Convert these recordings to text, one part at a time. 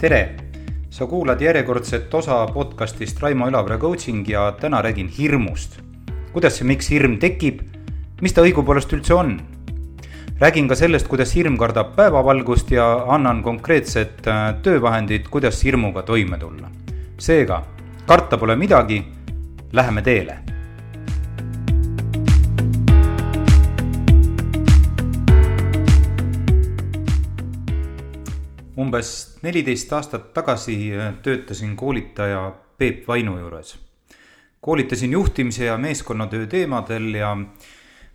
tere! sa kuulad järjekordset osa podcastist Raimo Elavere coaching ja täna räägin hirmust. kuidas ja miks hirm tekib, mis ta õigupoolest üldse on? räägin ka sellest, kuidas hirm kardab päevavalgust ja annan konkreetsed äh, töövahendid, kuidas hirmuga toime tulla. seega, karta pole midagi, läheme teele umbes neliteist aastat tagasi äh, töötasin koolitaja Peep Vainu juures. koolitasin juhtimise ja meeskonnatöö teemadel ja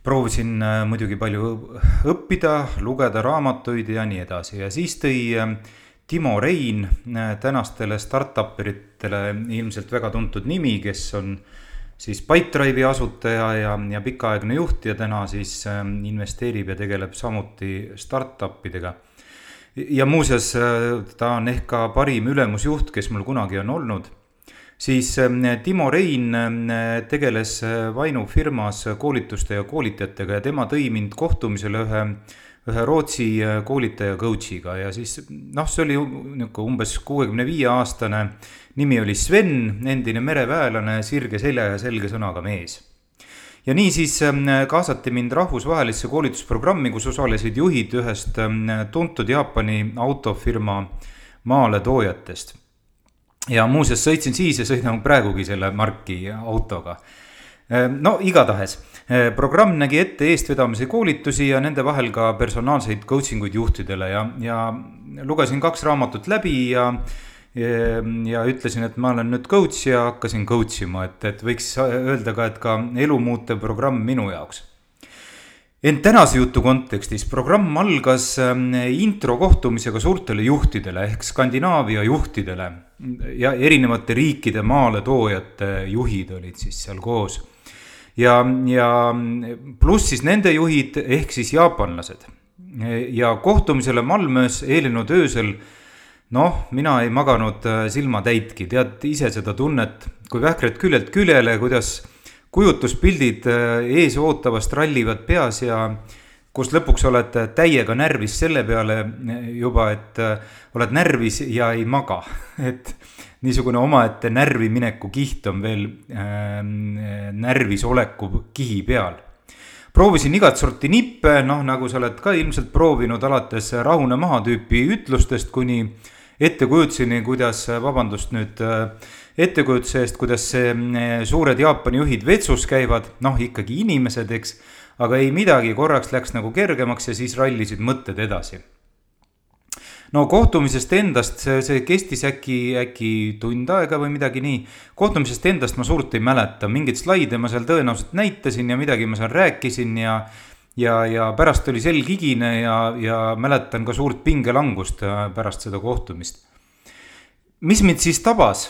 proovisin äh, muidugi palju õppida, lugeda raamatuid ja nii edasi ja siis tõi äh, Timo Rein, tänastele startup eritele ilmselt väga tuntud nimi, kes on siis Pipedrive'i asutaja ja, ja pikaaegne juht ja täna siis investeerib ja tegeleb samuti startup idega ja muuseas, äh, ta on ehk ka parim ülemusjuht, kes mul kunagi on olnud. siis ähm, Timo Rein äh, tegeles äh, Vainu firmas koolituste ja koolitajatega ja tema tõi mind kohtumisele ühe, ühe Rootsi koolitaja coach'iga ja siis noh, see oli niisugune umbes kuuekümne viie aastane. nimi oli Sven, endine mereväelane, sirge selja ja selge sõnaga mees ja niisiis ähm, kaasati mind rahvusvahelisse koolitusprogrammi, kus osalesid juhid ühest ähm, tuntud Jaapani autofirma maaletoojatest. ja muuseas sõitsin siis ja sõidan praegugi selle marki autoga. Ähm, no igatahes, äh, programm nägi ette eestvedamise koolitusi ja nende vahel ka personaalseid coaching uid juhtidele ja, ja lugesin kaks raamatut läbi ja Ehm, ja ütlesin, et ma olen nüüd coach ja hakkasin coach ima, et, et võiks öelda ka, et ka elumuutev programm minu jaoks. ent tänase jutu kontekstis programm algas ehm, intro kohtumisega suurtele juhtidele ehk Skandinaavia juhtidele ja erinevate riikide maaletoojate juhid olid siis seal koos. ja, ja pluss siis nende juhid ehk siis jaapanlased ja kohtumisele Malmös eelnenud öösel noh, mina ei maganud äh, silmatäitki, tead ise seda tunnet, kui vähkrad küljelt küljele, kuidas kujutuspildid äh, ees ootavast rallivad peas ja kus lõpuks oled täiega närvis selle peale äh, juba, et oled närvis ja ei maga. et niisugune omaette närvi mineku kiht on veel äh, närvis oleku kihi peal proovisin igat sorti nippe, noh, nagu sa oled ka ilmselt proovinud, alates rahune maha tüüpi ütlustest kuni ettekujutuseni, kuidas, vabandust nüüd ettekujutuse eest, kuidas suured Jaapani juhid vetsus käivad, noh, ikkagi inimesed, eks. aga ei midagi, korraks läks nagu kergemaks ja siis rallisid mõtted edasi no kohtumisest endast, see, see kestis äkki, äkki tund aega või midagi nii. kohtumisest endast ma suurt ei mäleta, mingeid slaide ma seal tõenäoliselt näitasin ja midagi ma seal rääkisin ja. Ja, ja pärast oli selg higine ja, ja mäletan ka suurt pingelangust äh, pärast seda kohtumist. mis mind siis tabas?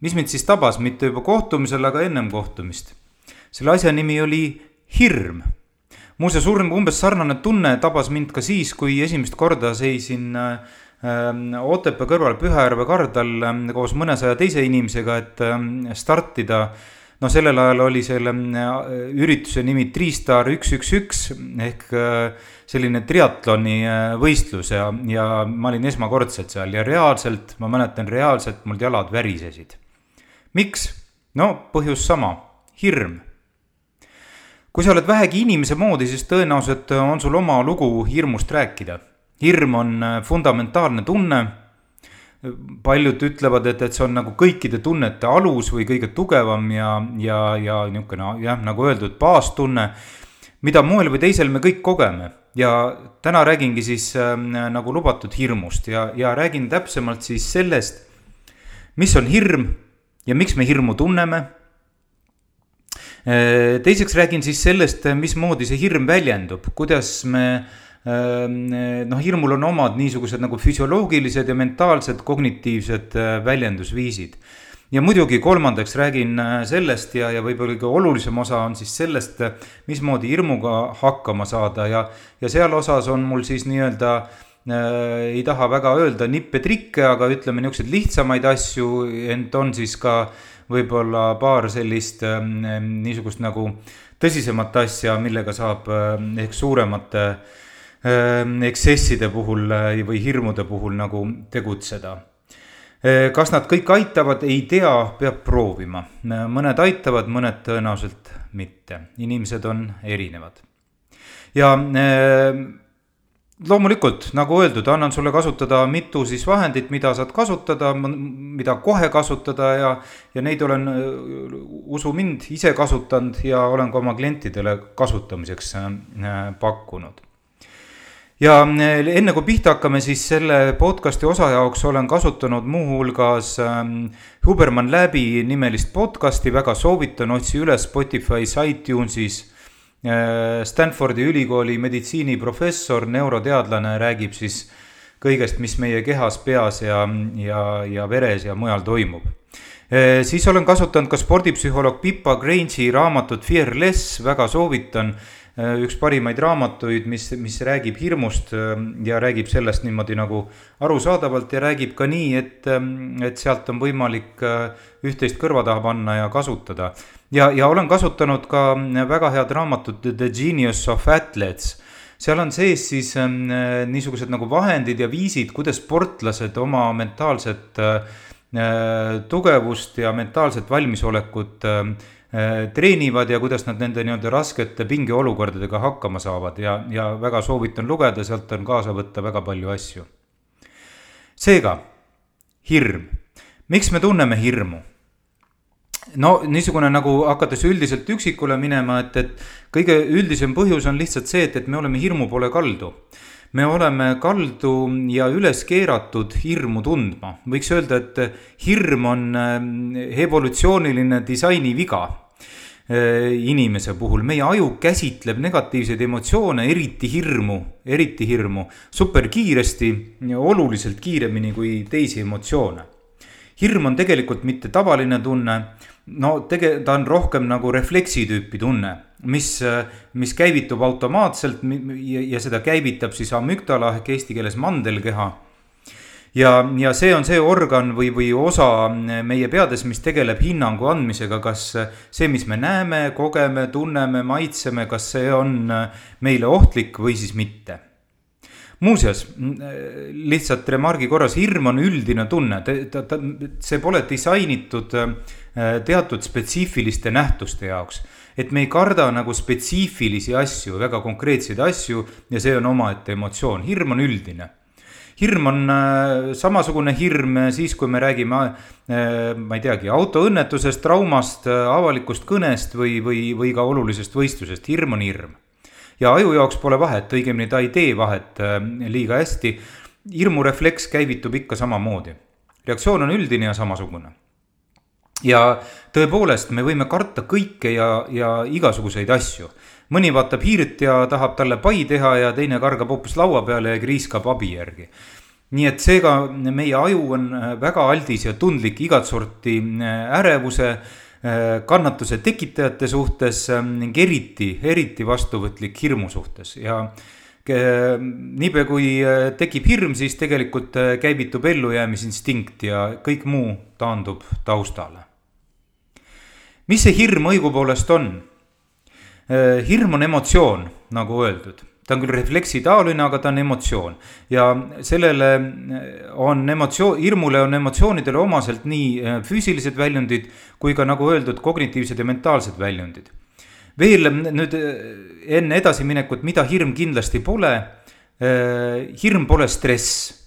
mis mind siis tabas, mitte juba kohtumisel, aga ennem kohtumist? selle asja nimi oli hirm muuseas, umbes sarnane tunne tabas mind ka siis, kui esimest korda seisin äh, Otepää kõrval Pühajärve kardal äh, koos mõnesaja teise inimesega, et äh, startida. No sellel ajal oli selle äh, ürituse nimi Triistar üks, üks, üks ehk äh, selline triatloni äh, võistlus ja, ja ma olin esmakordselt seal ja reaalselt, ma mäletan reaalselt, mul jalad värisesid. miks? no põhjus sama, hirm kui sa oled vähegi inimese moodi, siis tõenäoliselt on sul oma lugu hirmust rääkida. hirm on fundamentaalne tunne. Paljud ütlevad, et, et see on nagu kõikide tunnete alus või kõige tugevam ja, ja, ja niisugune jah, nagu öeldud, baastunne. mida moel või teisel me kõik kogeme ja täna räägingi siis äh, nagu lubatud hirmust ja, ja räägin täpsemalt siis sellest, mis on hirm ja miks me hirmu tunneme Äh, teiseks räägin siis sellest, mismoodi see hirm väljendub, kuidas me ähm, noh, hirmul on omad niisugused nagu füsioloogilised ja mentaalsed kognitiivsed äh, väljendusviisid. ja muidugi kolmandaks räägin äh, sellest ja, ja võib-olla kõige olulisem osa on siis sellest, mismoodi hirmuga hakkama saada ja, ja seal osas on mul siis nii-öelda äh, ei taha väga öelda nippe-trikke, aga ütleme niisuguseid lihtsamaid asju, ent on siis ka äh, võib-olla paar sellist ähm, niisugust nagu tõsisemat asja, millega saab ehk suuremate ähm, eksesside puhul äh, või hirmude puhul nagu tegutseda. kas nad kõik aitavad, ei tea, peab proovima. mõned aitavad, mõned tõenäoliselt mitte, inimesed on erinevad. ja loomulikult, nagu öeldud, annan sulle kasutada mitu siis vahendit, mida saad kasutada, mida kohe kasutada ja, ja neid olen, usu mind, ise kasutanud ja olen ka oma klientidele kasutamiseks äh, pakkunud. Ja äh, enne kui pihta hakkame, siis selle podcast'i osa jaoks olen kasutanud muuhulgas ähm, Huberman Läbi nimelist podcast'i, väga soovitan, otsi üles Spotify's, iTunesis Äh, Stanfordi ülikooli meditsiiniprofessor, neuroteadlane räägib siis kõigest, mis meie kehas, peas ja, ja, ja veres ja mujal toimub. Äh, siis olen kasutanud ka spordipsühholoog Pippa Grange'i raamatut Fearless, väga soovitan. Äh, üks parimaid raamatuid, mis, mis räägib hirmust ja räägib sellest niimoodi nagu arusaadavalt ja räägib ka nii, et, et sealt on võimalik üht-teist kõrva taha panna ja kasutada. Ja, ja olen kasutanud ka väga head raamatut The Genius of Athletes. Seal on sees siis äh, niisugused nagu vahendid ja viisid, kuidas sportlased oma mentaalset äh, tugevust ja mentaalset valmisolekut äh, treenivad ja kuidas nad nende nii-öelda raskete pingeolukordadega hakkama saavad ja, ja väga soovitan lugeda, sealt on kaasa võtta väga palju asju. seega, hirm. miks me tunneme hirmu? no niisugune nagu hakates üldiselt üksikule minema, et, et kõige üldisem põhjus on lihtsalt see, et, et me oleme hirmu poole kaldu. me oleme kaldu ja üles keeratud hirmu tundma, võiks öelda, et hirm on äh, evolutsiooniline disaini viga äh, inimese puhul, meie aju käsitleb negatiivseid emotsioone, eriti hirmu, eriti hirmu superkiiresti oluliselt kiiremini kui teisi emotsioone. hirm on tegelikult mitte tavaline tunne no tege-, ta on rohkem nagu refleksi tüüpi tunne, mis, mis käivitub automaatselt ja, ja seda käivitab siis amüktala ehk eesti keeles mandelkeha. Ja, ja see on see organ või, või osa meie peades, mis tegeleb hinnangu andmisega, kas see, mis me näeme, kogeme, tunneme, maitseme, kas see on meile ohtlik või siis mitte? Muuseas, lihtsalt remargi korras, hirm on üldine tunne, ta, ta, see pole disainitud äh, teatud spetsiifiliste nähtuste jaoks. et me ei karda nagu spetsiifilisi asju, väga konkreetseid asju ja see on omaette emotsioon, hirm on üldine hirm on äh, samasugune hirm siis, kui me räägime, äh, ma ei teagi, autoõnnetusest, traumast, avalikust kõnest või, või, või ka olulisest võistlusest, hirm on hirm. ja aju jaoks pole vahet, õigemini ta ei tee vahet liiga hästi. hirmurefleks käivitub ikka samamoodi, reaktsioon on üldine ja samasugune ja tõepoolest, me võime karta kõike ja, ja igasuguseid asju. Mõni vaatab hiirt ja tahab talle pai teha ja teine kargab hoopis laua peale ja kriiskab abi järgi. nii et seega meie aju on väga aldis ja tundlik igat sorti äh, ärevuse, äh, kannatuse tekitajate suhtes äh, ning eriti, eriti vastuvõtlik hirmu suhtes ja niipea kui tekib hirm, siis tegelikult käivitub ellujäämisinstinkt ja kõik muu taandub taustale mis see hirm õigupoolest on? Äh, hirm on emotsioon, nagu öeldud, ta on küll refleksitaoline, aga ta on emotsioon ja sellele äh, on emotsioon, hirmule on emotsioonidele omaselt nii äh, füüsilised väljundid kui ka nagu öeldud, kognitiivsed ja mentaalsed väljundid. veel nüüd enne edasiminekut, mida hirm kindlasti pole. hirm pole stress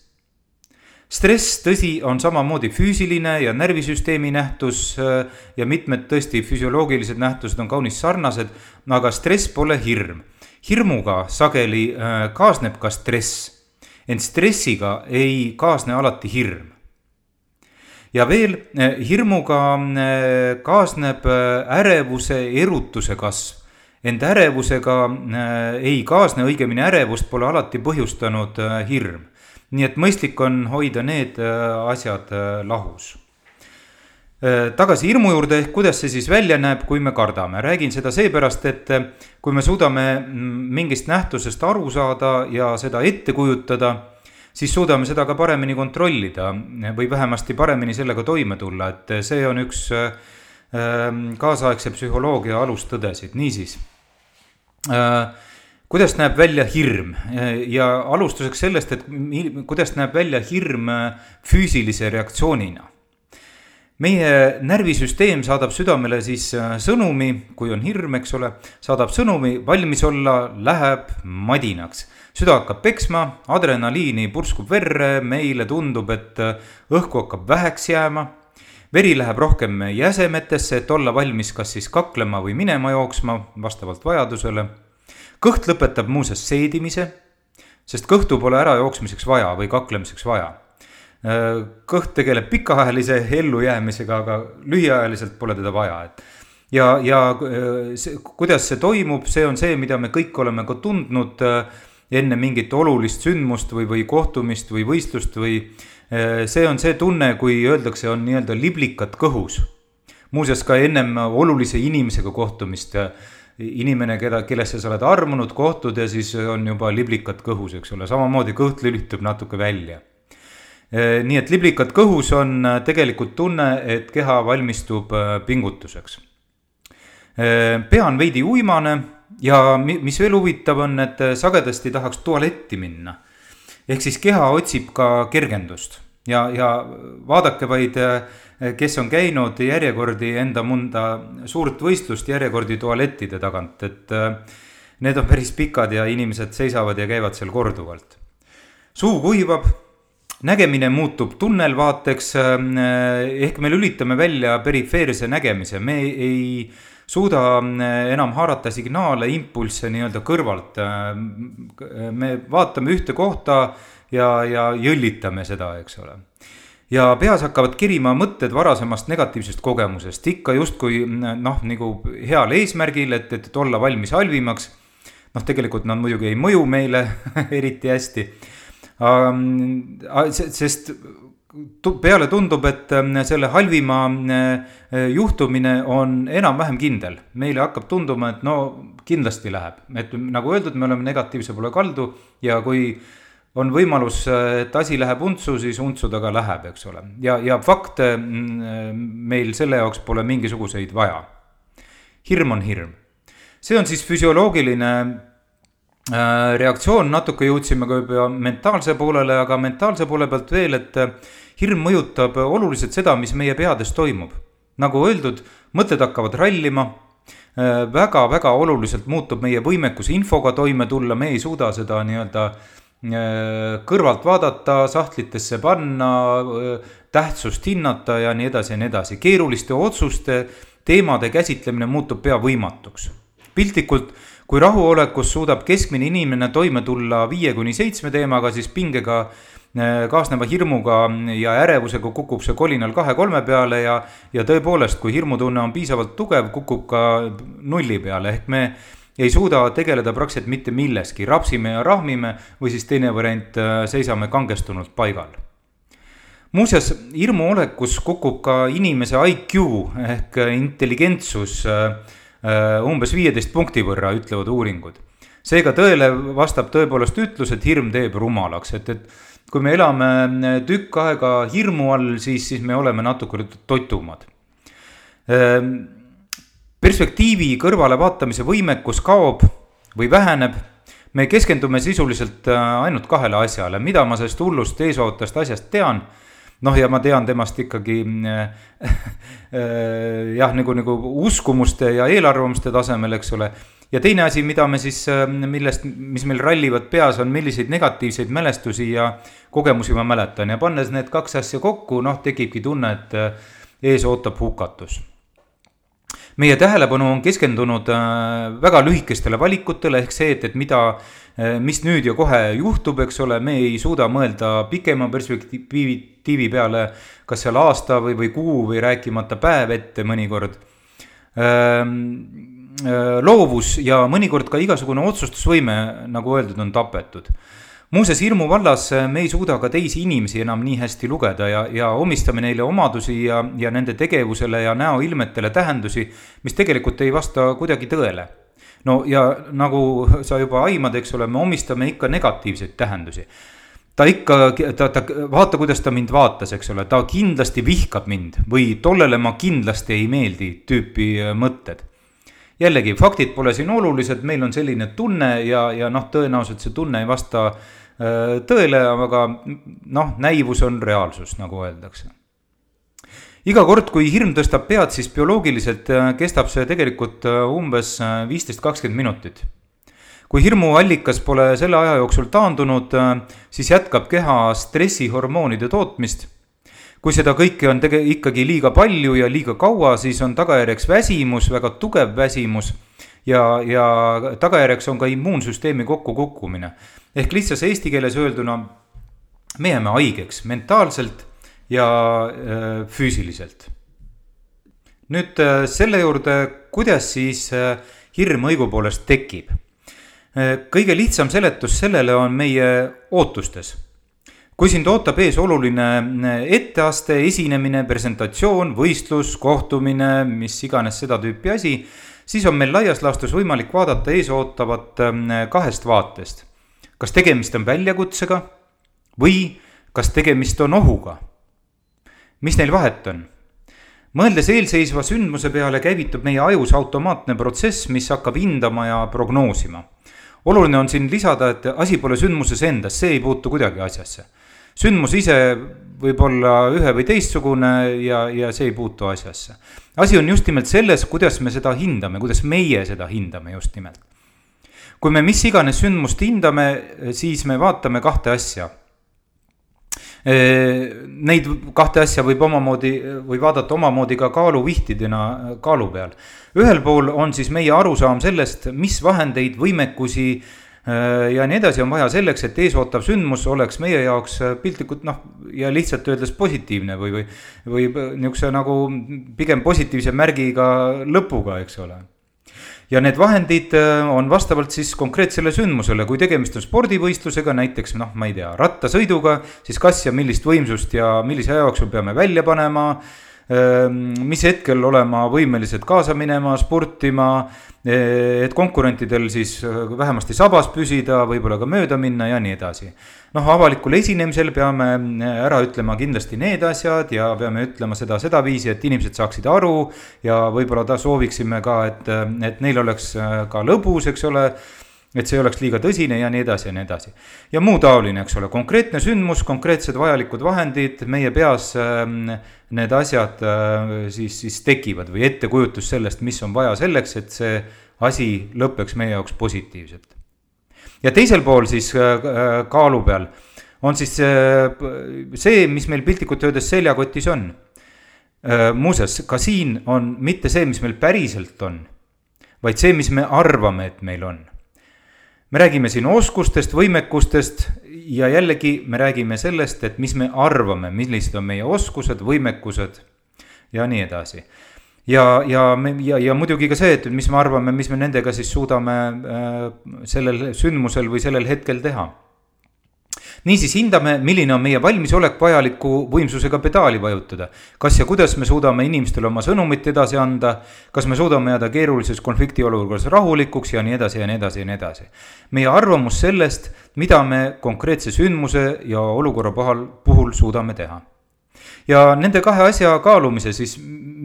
stress, tõsi, on samamoodi füüsiline ja närvisüsteemi nähtus äh, ja mitmed tõesti füsioloogilised nähtused on kaunis sarnased, aga stress pole hirm. hirmuga sageli äh, kaasneb ka stress, ent stressiga ei kaasne alati hirm. ja veel, äh, hirmuga kaasneb ärevuse, erutuse kasv ent ärevusega ei kaasne, õigemini ärevust pole alati põhjustanud hirm nii et mõistlik on hoida need äh, asjad äh, lahus. Äh, tagasi hirmu juurde, ehk kuidas see siis välja näeb, kui me kardame, räägin seda seepärast, et kui me suudame mm, mingist nähtusest aru saada ja seda ette kujutada, siis suudame seda ka paremini kontrollida või vähemasti paremini sellega toime tulla, et see on üks kaasaegse psühholoogia alustõdesid, niisiis kuidas näeb välja hirm ja alustuseks sellest, et kuidas näeb välja hirm füüsilise reaktsioonina meie närvisüsteem saadab südamele siis äh, sõnumi, kui on hirm, eks ole, saadab sõnumi, valmis olla, läheb madinaks. süda hakkab peksma, adrenaliini purskub verre, meile tundub, et äh, õhku hakkab väheks jääma. veri läheb rohkem jäsemetesse, et olla valmis kas siis kaklema või minema jooksma vastavalt vajadusele. Kõht lõpetab muuseas seedimise, sest kõhtu pole ärajooksmiseks vaja või kaklemiseks vaja Äh, kõht tegeleb pikaajalise ellujäämisega, aga lühiajaliselt pole teda vaja, et. ja, ja äh, see, kuidas see toimub, see on see, mida me kõik oleme ka tundnud äh, enne mingit olulist sündmust või, või kohtumist või võistlust või. see on see tunne, kui öeldakse, on nii-öelda liblikad kõhus. muuseas ka ennem olulise inimesega kohtumist inimene, keda, kellesse sa oled armunud, kohtud ja siis on juba liblikad kõhus, eks ole, samamoodi kõht lülitub natuke välja Äh, nii et liblikad kõhus on äh, tegelikult tunne, et keha valmistub äh, pingutuseks. pea on veidi uimane ja mis veel huvitav on, et sagedasti tahaks tualetti minna. ehk siis keha otsib ka kergendust ja, ja vaadake vaid, kes on käinud järjekordi enda mõnda suurt võistlust järjekordi tualettide tagant, et need on päris pikad ja inimesed seisavad ja käivad seal korduvalt. suu kuivab nägemine muutub tunnelvaateks, äh, ehk me lülitame välja perifeerse nägemise, me ei, suuda enam haarata signaale, impulsse nii-öelda kõrvalt. Me vaatame ühte kohta ja, ja jõllitame seda, eks ole. Ja peas hakkavad kerima mõtted varasemast negatiivsest kogemusest, ikka justkui noh, nagu heal eesmärgil, et, et olla valmis halvimaks. noh, tegelikult nad muidugi ei mõju meile eriti hästi sest peale tundub, et ähm, selle halvima äh, juhtumine on enam-vähem kindel. meile hakkab tunduma, et no kindlasti läheb, et nagu öeldud, me oleme negatiivse poole kaldu ja kui on võimalus, et asi läheb untsu, siis untsu ta ka läheb, eks ole. ja, ja fakte mm, meil selle jaoks pole mingisuguseid vaja. hirm on hirm. see on siis füsioloogiline Äh, reaktsioon, natuke jõudsime ka juba mentaalse poolele, aga mentaalse poole pealt veel, et äh, hirm mõjutab oluliselt seda, mis meie peades toimub. nagu öeldud, mõtted hakkavad rallima väga-väga äh, oluliselt muutub meie võimekus infoga toime tulla, me ei suuda seda nii-öelda kõrvalt vaadata, sahtlitesse panna, tähtsust hinnata ja nii edasi ja nii edasi. keeruliste otsuste, teemade käsitlemine muutub pea võimatuks. piltlikult kui rahuolekus suudab keskmine inimene toime tulla viie kuni seitsme teemaga, siis pingega äh, kaasneva hirmuga ja ärevusega kukub see kolinal kahe-kolme peale ja, ja tõepoolest, kui hirmutunne on piisavalt tugev, kukub ka nulli peale, ehk me ei suuda tegeleda praktiliselt mitte milleski, rapsime ja rahmime või siis teine variant, äh, seisame kangestunult paigal muuseas, hirmuolekus kukub ka inimese IQ ehk intelligentsus äh, Äh, umbes viieteist punkti võrra, ütlevad uuringud. seega tõele vastab tõepoolest ütlus, et hirm teeb rumalaks, et, et kui me elame tükk aega hirmu all, siis, siis me oleme natuke totumad. Perspektiivi kõrvalevaatamise võimekus kaob või väheneb. Me keskendume sisuliselt äh, ainult kahele asjale, mida ma sellest hullust eesootast asjast tean? Noh, ja ma tean temast ikkagi äh, äh, jah, nagu, nagu uskumuste ja eelarvamuste tasemel, eks ole. ja teine asi, mida me siis, millest, mis meil rallivad peas, on milliseid negatiivseid mälestusi ja kogemusi ma mäletan. Ja pannes need kaks asja kokku, noh, tekibki tunne, et ees ootab hukatus meie tähelepanu on keskendunud väga lühikestele valikutele, ehk see, et, et mida Äh, mis nüüd ja kohe juhtub, eks ole, me ei suuda mõelda pikema perspektiivi peale, kas seal aasta või, või kuu või rääkimata päev ette mõnikord. Ähm, äh, loovus ja mõnikord ka igasugune otsustusvõime, nagu öeldud, on tapetud muuseas, hirmu vallas äh, me ei suuda ka teisi inimesi enam nii hästi lugeda ja, ja omistame neile omadusi ja, ja nende tegevusele ja näoilmetele tähendusi, mis tegelikult ei vasta kuidagi tõele no ja nagu sa juba aimad, eks ole, me omistame ikka negatiivseid tähendusi ta ikka, ta, ta, vaata, kuidas ta mind vaatas, eks ole, ta kindlasti vihkab mind või tollele ma kindlasti ei meeldi tüüpi äh, mõtted. Jällegi, faktid pole siin olulised, meil on selline tunne ja, ja noh, tõenäoliselt see tunne ei vasta äh, tõele, aga noh, näivus on reaalsus, nagu öeldakse. iga kord, kui hirm tõstab pead, siis bioloogiliselt äh, kestab see tegelikult äh, umbes viisteist, kakskümmend minutit. kui hirmuallikas pole selle aja jooksul taandunud, siis jätkab keha stressihormoonide tootmist kui seda kõike on tege-, ikkagi liiga palju ja liiga kaua, siis on tagajärjeks väsimus, väga tugev väsimus ja, ja tagajärjeks on ka immuunsüsteemi kokkukukkumine. ehk lihtsas eesti keeles öelduna, me jääme haigeks mentaalselt ja äh, füüsiliselt. nüüd äh, selle juurde, kuidas siis äh, hirm õigupoolest tekib. kõige lihtsam seletus sellele on meie ootustes kui sind ootab ees oluline eh, etteaste, esinemine, presentatsioon, võistlus, kohtumine, mis iganes seda tüüpi asi, siis on meil laias laastus võimalik vaadata eesootavat eh, kahest vaatest. kas tegemist on väljakutsega või kas tegemist on ohuga? mis neil vahet on? mõeldes eelseisva sündmuse peale, käivitub meie ajus automaatne protsess, mis hakkab hindama ja prognoosima. oluline on siin lisada, et asi pole sündmuses endas, see ei puutu kuidagi asjasse sündmus ise võib olla ühe või teistsugune ja, ja see ei puutu asjasse. asi on just nimelt selles, kuidas me seda hindame, kuidas meie seda hindame just nimelt. kui me mis iganes sündmust hindame, siis me vaatame kahte asja. Neid kahte asja võib omamoodi või vaadata omamoodi ka kaaluvihtidena kaalu peal. ühel pool on siis meie arusaam sellest, mis vahendeid, võimekusi Äh, ja nii edasi on vaja selleks, et eesootav sündmus oleks meie jaoks äh, piltlikult noh, ja lihtsalt öeldes positiivne või, või, või niisuguse nagu pigem positiivse märgiga lõpuga, eks ole. Ja need vahendid äh, on vastavalt siis konkreetsele sündmusele, kui tegemist on spordivõistlusega, näiteks noh, ma ei tea, rattasõiduga, siis kas ja millist võimsust ja millise aja jooksul peame välja panema? Ehm, mis hetkel olema võimelised kaasa minema, sportima, eh, et konkurentidel siis eh, vähemasti sabas püsida, võib-olla ka mööda minna ja nii edasi. noh, avalikul esinemisel peame eh, ära ütlema kindlasti need asjad ja peame ütlema seda sedaviisi, et inimesed saaksid aru ja võib-olla ta sooviksime ka, et, et neil oleks ka lõbus, eks ole et see ei oleks liiga tõsine ja nii edasi ja nii edasi. ja muu taoline, eks ole, konkreetne sündmus, konkreetsed vajalikud vahendid, meie peas äh, need asjad äh, siis, siis tekivad või ettekujutus sellest, mis on vaja selleks, et see asi lõpeks meie jaoks positiivselt. ja teisel pool siis äh, äh kaalu peal on siis see, mis meil piltlikult öeldes seljakotis on muuseas, ka siin on mitte see, mis meil päriselt on, vaid see, mis me arvame, et meil on me räägime siin oskustest, võimekustest ja jällegi me räägime sellest, et mis me arvame, millised on meie oskused, võimekused ja nii edasi. ja, ja ja, ja muidugi ka see, et mis me arvame, mis me nendega siis suudame äh, sellel sündmusel või sellel hetkel teha niisiis hindame, milline on meie valmisolek vajaliku võimsusega pedaali vajutada. kas ja kuidas me suudame inimestele oma sõnumit edasi anda, kas me suudame jääda keerulises konfliktiolukorras rahulikuks ja nii edasi ja nii edasi ja nii edasi. meie arvamus sellest, mida me konkreetse sündmuse ja olukorra puhul, puhul suudame teha ja nende kahe asja kaalumise siis,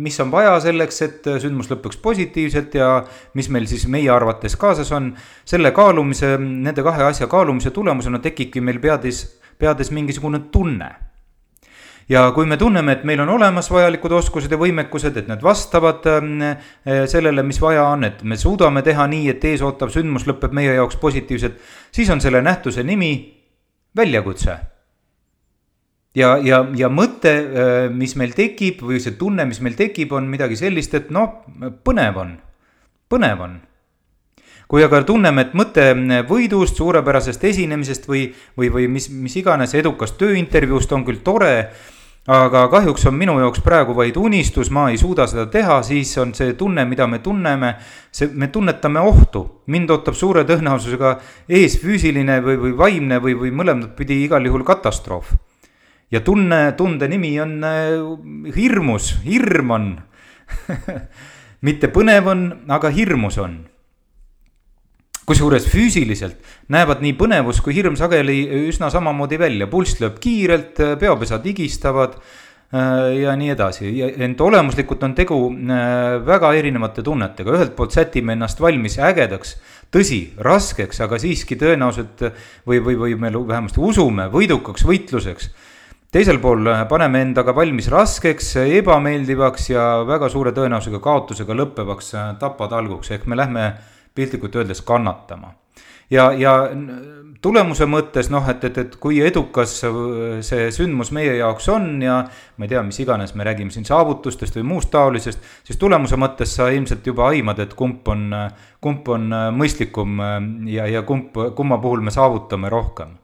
mis on vaja selleks, et sündmus lõpeks positiivselt ja mis meil siis meie arvates kaasas on, selle kaalumise, nende kahe asja kaalumise tulemusena tekibki meil peades, peades mingisugune tunne. Ja kui me tunneme, et meil on olemas vajalikud oskused ja võimekused, et need vastavad äh, sellele, mis vaja on, et me suudame teha nii, et eesootav sündmus lõpeb meie jaoks positiivselt, siis on selle nähtuse nimi väljakutse ja, ja, ja mõte, äh, mis meil tekib või see tunne, mis meil tekib, on midagi sellist, et noh, põnev on, põnev on. kui aga tunneme, et mõte võidust, suurepärasest esinemisest või, või, või mis, mis iganes edukast tööintervjuust on küll tore, aga kahjuks on minu jaoks praegu vaid unistus, ma ei suuda seda teha, siis on see tunne, mida me tunneme, see, me tunnetame ohtu. mind ootab suure tõenäosusega ees füüsiline või, või vaimne või, või mõlemat pidi igal juhul katastroof ja tunne, tunde nimi on äh, hirmus, hirm on. Mitte põnev on, aga hirmus on. kusjuures füüsiliselt näevad nii põnevus kui hirm sageli üsna samamoodi välja, pulss lööb kiirelt, peopesad higistavad ja nii edasi, ent olemuslikult on tegu väga erinevate tunnetega, ühelt poolt sätime ennast valmis ägedaks, tõsi, raskeks, aga siiski tõenäoliselt või, või, või me vähemasti usume võidukaks võitluseks teisel pool paneme endaga valmis raskeks, ebameeldivaks ja väga suure tõenäosusega kaotusega lõppevaks tapatalguks, ehk me lähme piltlikult öeldes kannatama. Ja, ja tulemuse mõttes noh, et, et, et kui edukas see sündmus meie jaoks on ja ma ei tea, mis iganes, me räägime siin saavutustest või muust taolisest, siis tulemuse mõttes sa ilmselt juba aimad, et kumb on, kumb on mõistlikum ja, ja kumb, kumma puhul me saavutame rohkem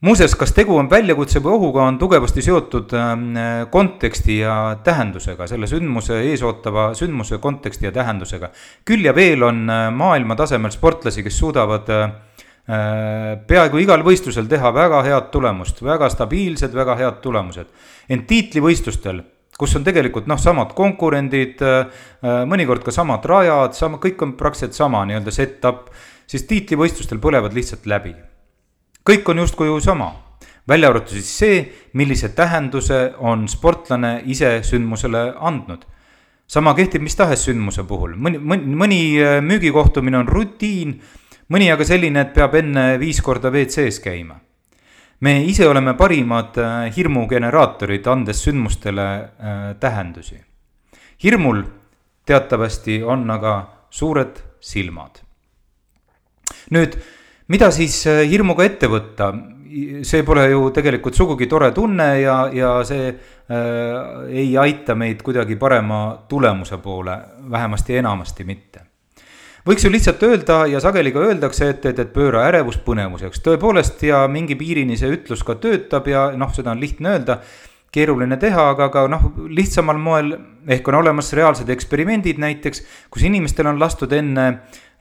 muuseas, kas tegu on väljakutse või ohuga, on tugevasti seotud ähm, konteksti ja tähendusega, selle sündmuse, eesootava sündmuse konteksti ja tähendusega. küll ja veel on äh, maailma tasemel sportlasi, kes suudavad äh, äh, peaaegu igal võistlusel teha väga head tulemust, väga stabiilsed, väga head tulemused. ent tiitlivõistlustel, kus on tegelikult noh, samad konkurendid, mõnikord ka samad rajad, sama, kõik on praktiliselt sama nii-öelda set-up, siis tiitlivõistlustel põlevad lihtsalt läbi kõik on justkui ju sama, välja arvatud siis see, millise tähenduse on sportlane ise sündmusele andnud. sama kehtib mis tahes sündmuse puhul, mõni, mõni, mõni äh, müügikohtumine on rutiin, mõni aga selline, et peab enne viis korda WC-s käima. me ise oleme parimad äh, hirmugeneraatorid, andes sündmustele äh, tähendusi. hirmul teatavasti on aga suured silmad. nüüd mida siis äh, hirmuga ette võtta? see pole ju tegelikult sugugi tore tunne ja, ja see äh, ei aita meid kuidagi parema tulemuse poole, vähemasti enamasti mitte võiks ju lihtsalt öelda ja sageli ka öeldakse, et, et, et pööra ärevus põnevuseks, tõepoolest ja mingi piirini see ütlus ka töötab ja noh, seda on lihtne öelda keeruline teha, aga ka noh, lihtsamal moel ehk on olemas reaalsed eksperimendid näiteks, kus inimestel on lastud enne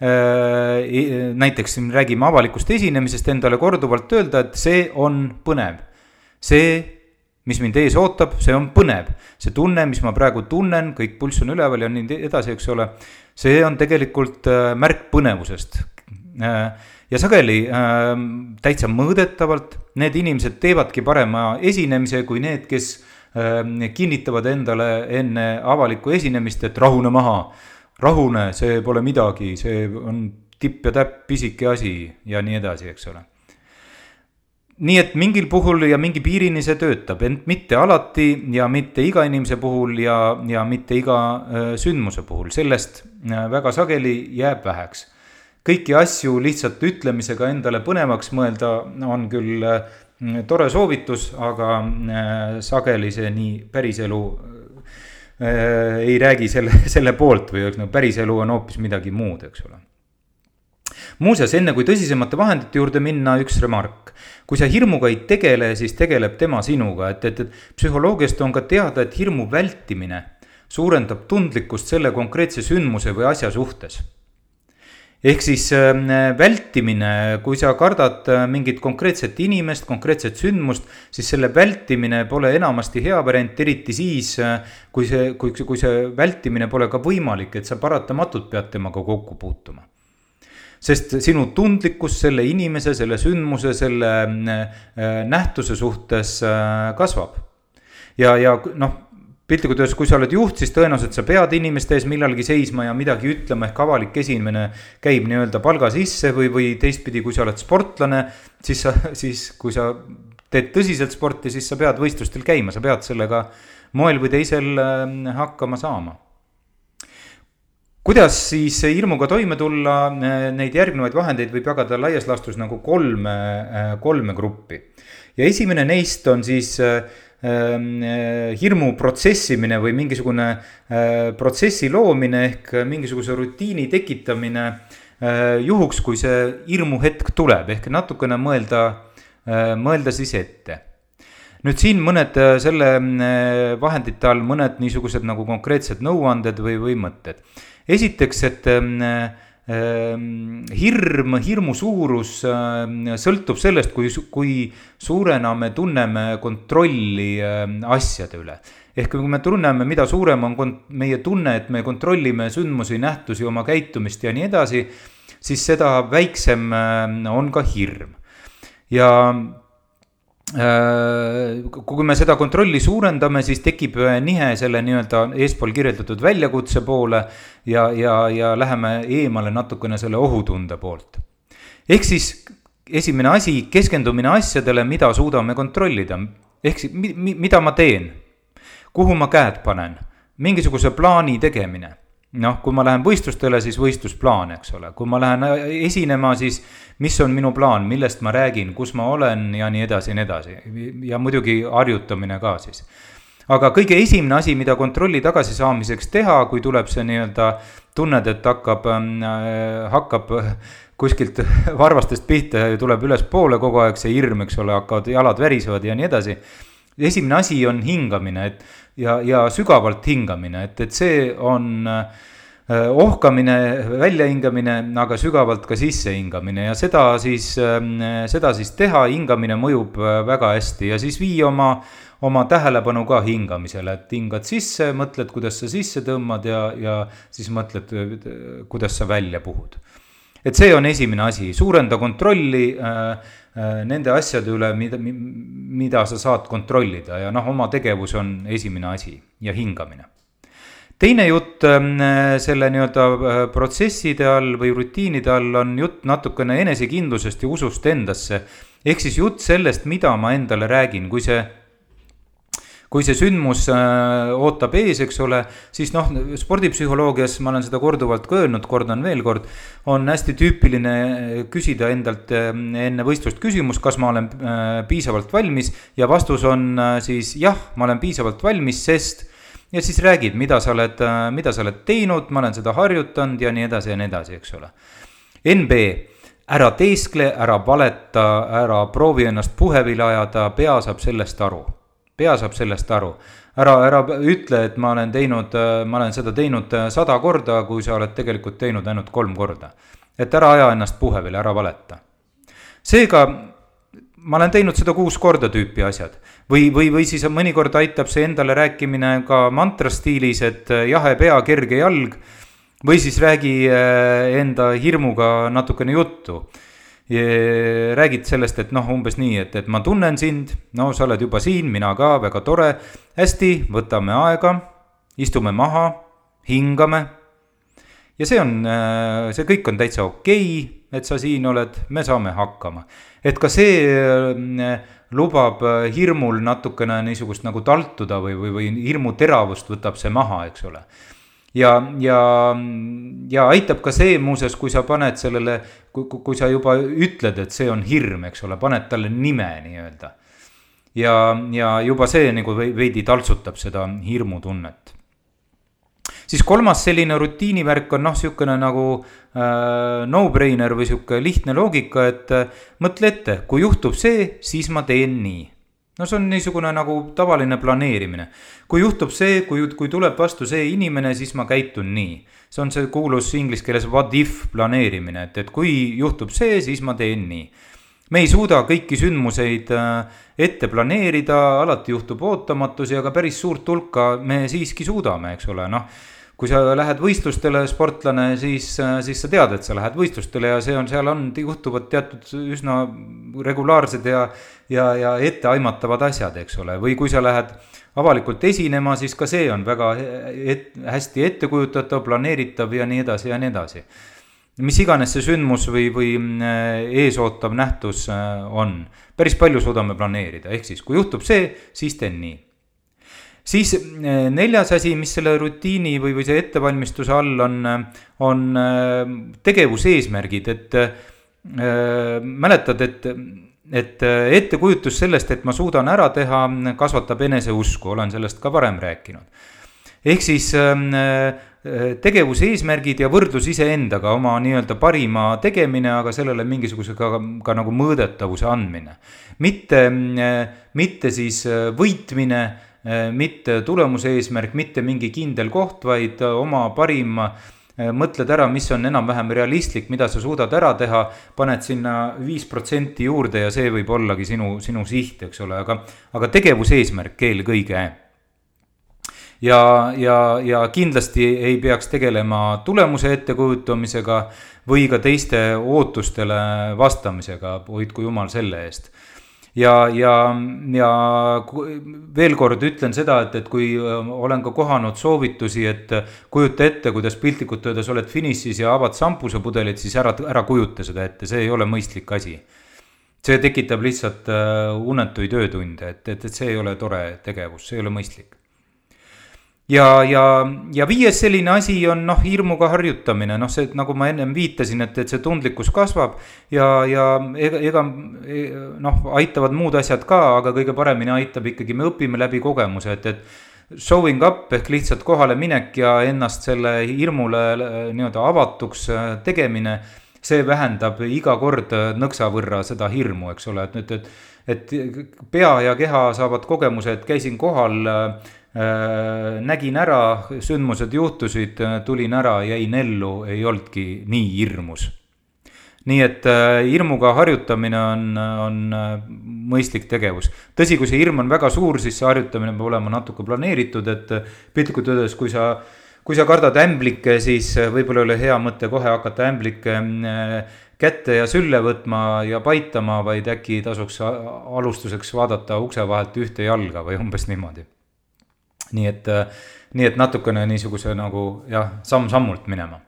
äh, näiteks räägime avalikust esinemisest endale korduvalt öelda, et see on põnev. see, mis mind ees ootab, see on põnev. see tunne, mis ma praegu tunnen, kõik pulss on üleval ja nii edasi, eks ole. see on tegelikult äh, märk põnevusest äh, ja sageli äh, täitsa mõõdetavalt need inimesed teevadki parema esinemise kui need, kes äh, kinnitavad endale enne avalikku esinemist, et rahune maha. Rahune, see pole midagi, see on tipp ja täpp, pisike asi ja nii edasi, eks ole. Nii et mingil puhul ja mingi piirini see töötab, ent mitte alati ja mitte iga inimese puhul ja, ja mitte iga sündmuse puhul, sellest väga sageli jääb väheks. Kõiki asju lihtsalt ütlemisega endale põnevaks mõelda on küll tore soovitus, aga sageli see nii päriselu ei räägi selle, selle poolt või no päriselu on hoopis midagi muud, eks ole. muuseas, enne kui tõsisemate vahendite juurde minna, üks remark. kui sa hirmuga ei tegele, siis tegeleb tema sinuga, et, et, et psühholoogiast on ka teada, et hirmu vältimine suurendab tundlikkust selle konkreetse sündmuse või asja suhtes ehk siis äh, vältimine, kui sa kardad äh, mingit konkreetset inimest, konkreetset sündmust, siis selle vältimine pole enamasti hea variant, eriti siis, äh, kui see, kui, kui see vältimine pole ka võimalik, et sa paratamatult pead temaga kokku puutuma sest sinu tundlikkus selle inimese, selle sündmuse, selle nähtuse suhtes kasvab. ja, ja noh piltlikult öeldes, kui sa oled juht, siis tõenäoliselt sa pead inimeste ees millalgi seisma ja midagi ütlema, ehk avalik esinemine käib nii-öelda palga sisse või, või teistpidi, kui sa oled sportlane, siis sa, siis kui sa teed tõsiselt sporti, siis sa pead võistlustel käima, sa pead sellega moel või teisel ähm, hakkama saama. kuidas siis hirmuga toime tulla, äh, neid järgnevaid vahendeid võib jagada laias laastus nagu kolme, äh, kolme gruppi. ja esimene neist on siis äh, hirmu protsessimine või mingisugune äh, protsessi loomine ehk mingisuguse rutiini tekitamine äh, juhuks, kui see hirmuhetk tuleb, ehk natukene mõelda, mõelda siis ette nüüd siin mõned selle vahendite all mõned niisugused nagu konkreetsed nõuanded või, või mõtted. esiteks, et Ehm, hirm, hirmu suurus ehm, sõltub sellest, kui, kui suurena me tunneme kontrolli ehm, asjade üle. ehk kui me tunneme, mida suurem on meie tunne, et me kontrollime sündmusi, nähtusi, oma käitumist ja nii edasi, siis seda väiksem on ka hirm. ja kui me seda kontrolli suurendame, siis tekib nihe selle nii-öelda eespool kirjeldatud väljakutse poole ja, ja, ja läheme eemale natukene selle ohutunde poolt. ehk siis esimene asi, keskendumine asjadele, mida suudame kontrollida, ehk siis mi, mi, mida ma teen, kuhu ma käed panen, mingisuguse plaani tegemine noh, kui ma lähen võistlustele, siis võistlusplaan, eks ole, kui ma lähen äh, esinema, siis mis on minu plaan, millest ma räägin, kus ma olen ja nii edasi ja nii edasi. ja muidugi harjutamine ka siis. aga kõige esimene asi, mida kontrolli tagasisaamiseks teha, kui tuleb see nii-öelda, tunned, et hakkab äh,, hakkab kuskilt varvastest pihta ja tuleb ülespoole kogu aeg see hirm, eks ole, hakkavad jalad värisevad ja nii edasi. Esimene asi on hingamine, et ja, ja sügavalt hingamine, et, et see on äh, ohkamine, väljahingamine, aga sügavalt ka sissehingamine. Ja seda siis, ähm, seda siis teha, hingamine mõjub äh, väga hästi. Ja siis vii oma, oma tähelepanu ka hingamisele, et hingad sisse, mõtled, kuidas sa sisse tõmbad ja, ja siis mõtled, kuidas sa välja puhud. et see on esimene asi, suurenda kontrolli äh, nende asjade üle, mida, mida sa saad kontrollida ja noh, oma tegevus on esimene asi ja hingamine. teine jutt ähm, selle nii-öelda äh, protsesside all või rutiinide all on jutt natukene enesekindlusest ja usust endasse. ehk siis jutt sellest, mida ma endale räägin, kui see kui see sündmus äh, ootab ees, eks ole, siis noh, spordipsühholoogias ma olen seda korduvalt ka öelnud, kordan veel kord, on hästi tüüpiline küsida endalt äh, enne võistlust küsimus, kas ma olen äh, piisavalt valmis ja vastus on siis jah, ma olen piisavalt valmis, sest ja siis räägid, mida sa oled, mida sa oled teinud, ma olen seda harjutanud ja nii edasi ja nii edasi, eks ole. NB, ära teeskle, ära valeta, ära proovi ennast puhevile ajada, pea saab sellest aru pea saab sellest aru. ära, ära ütle, et ma olen teinud, ma olen seda teinud sada korda, kui sa oled tegelikult teinud ainult kolm korda. et ära aja ennast puhevile, ära valeta. seega ma olen teinud seda kuus korda tüüpi asjad või, või, või siis mõnikord aitab see endale rääkimine ka mantra stiilis, et jahe pea, kerge jalg. või siis räägi eh, enda hirmuga natukene juttu räägid sellest, et noh, umbes nii, et, et ma tunnen sind, no sa oled juba siin, mina ka, väga tore. hästi, võtame aega, istume maha, hingame. ja see on, äh, see kõik on täitsa okei okay,, et sa siin oled, me saame hakkama. et ka see äh, lubab äh, hirmul natukene niisugust nagu taltuda või, või, või hirmu teravust võtab see maha, eks ole ja, ja, ja aitab ka see muuseas, kui sa paned sellele, kui, kui sa juba ütled, et see on hirm, eks ole, paned talle nime nii-öelda. ja, ja juba see nagu veidi taltsutab seda hirmutunnet. siis kolmas selline rutiinivärk on noh, niisugune nagu äh, no-brainer või sihuke lihtne loogika, et äh, mõtle ette, kui juhtub see, siis ma teen nii no see on niisugune nagu tavaline planeerimine. kui juhtub see, kui, kui tuleb vastu see inimene, siis ma käitun nii. see on see kuulus inglise keeles what if planeerimine, et, et kui juhtub see, siis ma teen nii. me ei suuda kõiki sündmuseid äh, ette planeerida, alati juhtub ootamatusi, aga päris suurt hulka me siiski suudame, eks ole, noh kui sa lähed võistlustele, sportlane, siis, siis sa tead, et sa lähed võistlustele ja see on, seal on, juhtuvad teatud üsna regulaarsed ja, ja, ja etteaimatavad asjad, eks ole, või kui sa lähed avalikult esinema, siis ka see on väga et, hästi ettekujutatav, planeeritav ja nii edasi ja nii edasi. mis iganes see sündmus või, või eesootav nähtus on, päris palju suudame planeerida, ehk siis kui juhtub see, siis teen nii siis eh, neljas asi, mis selle rutiini või, või see ettevalmistuse all on, on eh, tegevuseesmärgid, et äh, mäletad, et, et ettekujutus sellest, et ma suudan ära teha, kasvatab eneseusku, olen sellest ka varem rääkinud. ehk siis äh, tegevuse eesmärgid ja võrdlus iseendaga, oma nii-öelda parima tegemine, aga sellele mingisuguse ka, ka nagu mõõdetavuse andmine. mitte, mitte siis võitmine Äh, mitte tulemuse eesmärk, mitte mingi kindel koht, vaid äh, oma parim äh, mõtled ära, mis on enam-vähem realistlik, mida sa suudad ära teha, paned sinna viis protsenti juurde ja see võib ollagi sinu, sinu siht, eks ole, aga, aga tegevuse eesmärk eelkõige. ja, ja, ja kindlasti ei peaks tegelema tulemuse ettekujutamisega või ka teiste ootustele vastamisega, hoidku jumal selle eest ja, ja, ja veel kord ütlen seda, et, et kui olen ka kohanud soovitusi, et kujuta ette, kuidas piltlikult öeldes oled finišis ja avad šampusepudelit, siis ära, ära kujuta seda ette, see ei ole mõistlik asi. see tekitab lihtsalt unetuid öötunde, et, et, et see ei ole tore tegevus, see ei ole mõistlik ja, ja, ja viies selline asi on noh, hirmuga harjutamine, noh, see nagu ma ennem viitasin, et, et see tundlikkus kasvab ja, ja ega, ega noh, aitavad muud asjad ka, aga kõige paremini aitab ikkagi, me õpime läbi kogemuse, et, et showing up ehk lihtsalt kohale minek ja ennast selle hirmule nii-öelda avatuks äh, tegemine, see vähendab iga kord nõksa võrra seda hirmu, eks ole, et nüüd, et et pea ja keha saavad kogemuse, et käisin kohal äh, Äh, nägin ära, sündmused juhtusid, äh, tulin ära, jäin ellu, ei olnudki nii hirmus. nii et äh, hirmuga harjutamine on, on mõistlik tegevus. tõsi, kui see hirm on väga suur, siis see harjutamine peab olema natuke planeeritud, et piltlikult öeldes, kui sa kui sa kardad ämblikke, siis võib-olla ei ole hea mõte kohe hakata ämblikke kätte ja sülle võtma ja paitama, vaid äkki tasuks alustuseks vaadata ukse vahelt ühte jalga või umbes niimoodi nii et, äh, nii et natukene niisuguse nagu jah, samm-sammult minema